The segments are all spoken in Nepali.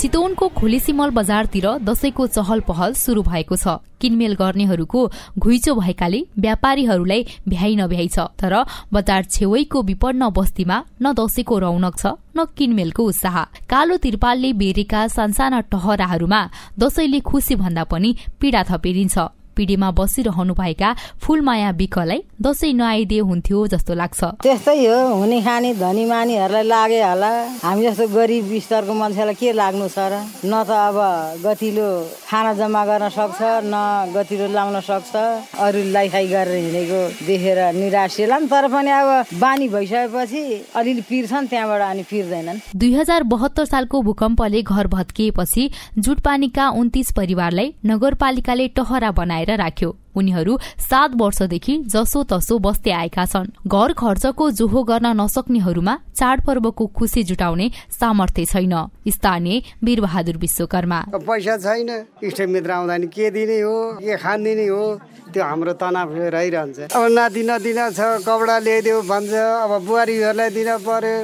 चितवनको खोलेसिमल बजारतिर दशैंको चहल पहल शुरू भएको छ। किनमेल गर्नेहरूको घुइँचो भएकाले व्यापारीहरूलाई भ्याइ नभ्याइ छ। तर बजार छेउैको विपन्न बस्तीमा न दशैंको रौनक छ न किनमेलको उत्साह। कालो तिरपालले बेरेका सानसाना टहराहरूमा दशैंले खुशी भन्दा पनि पीड़ा थपेरिन्छ। पिँढीमा बसिरहनुभएका फूलमाया विकलाई दसैँ नआइदिए हुन्थ्यो जस्तो लाग्छ। त्यस्तै हो हुने खाने धनी मानीहरूलाई लागे होला। हामी जस्तो गरिब स्तरको मान्छेलाई के लाग्नु छ र? न त अब गतिलो खाना जम्मा गर्न सक्छ न गतिलो लाउन सक्छ। अरू लाइफाइ गरेर हिँडेको देखेर निराश तर पनि अब बानी भइसकेपछि अलिअलि पिर्छन् त्यहाँबाट अनि पिर्दैनन्। दुई हजार बहत्तर सालको भूकम्पले घर भत्किएपछि जुटपानीका उन्तिस परिवारलाई नगरपालिकाले टहरा बनाएर राख्यो। उनीहरू सात वर्षदेखि जसो तसो बस्दै आएका छन्। घर खर्चको जोहो गर्न नसक्नेहरूमा चाडपर्वको खुसी जुटाउने सामर्थ्य छैन। स्थानीय वीरबहादुर विश्वकर्मा। पैसा छैन। इष्टमित्र आउँदा नि के दिने हो? के खानिदिने हो? त्यो हाम्रो तनाव रहिरहन्छ। अब नाति नदिन छ कपडा ल्याइदियो भन्छ। अब बुहारीहरूलाई दिन पर्यो।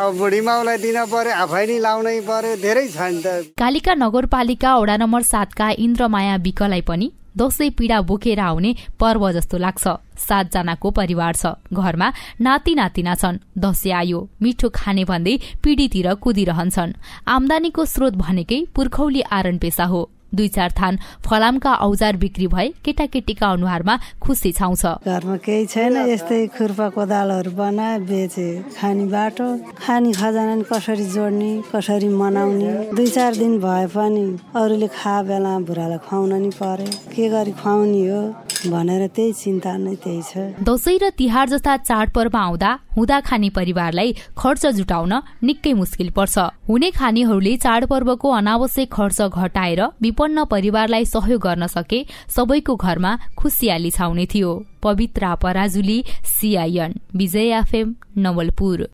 अब बुढी माउलाई दिन पर्यो। आफै नै लाउनै पर्यो। धेरै छ नि त। कालिका नगरपालिका वडा नम्बर सातका इन्द्रमाया विकलाई पनि दसैँ पीडा बोकेर आउने पर्व जस्तो लाग्छ। सातजनाको परिवार छ। घरमा नाति नातिना छन्। दसैँ आयो। मिठो खाने भन्दै पिँढीतिर कुदिरहन्छन्। आमदानीको स्रोत भनेकै पुर्खौली आरण पेसा हो। दुई चार थान फलामका औजार बिक्री भए केटाकेटीका अनुहारमा खुसी छाउँछ। घरमा केही छैन यस्तै खुर्पा कोदालहरू बनाए बेचे खाने बाटो खाने खजाना कसरी जोड्ने कसरी मनाउने। दुई चार दिन भए पनि अरूले खा बेला बुढालाई खुवाउन नि पर्यो के गरी खुवाउने हो? भनेर त्यही चिन्ता नै त्यही छ। दसैँ र तिहार जस्ता चाडपर्व आउँदा हुँदा खाने परिवारलाई खर्च जुटाउन निकै मुस्किल पर्छ। हुने खानेहरूले चाडपर्वको अनावश्यक खर्च घटाएर विपन्न परिवारलाई सहयोग गर्न सके सबैको घरमा खुसियाली छाउने थियो। Pabitra Parajuli CIN Bijay FM Nawalpur.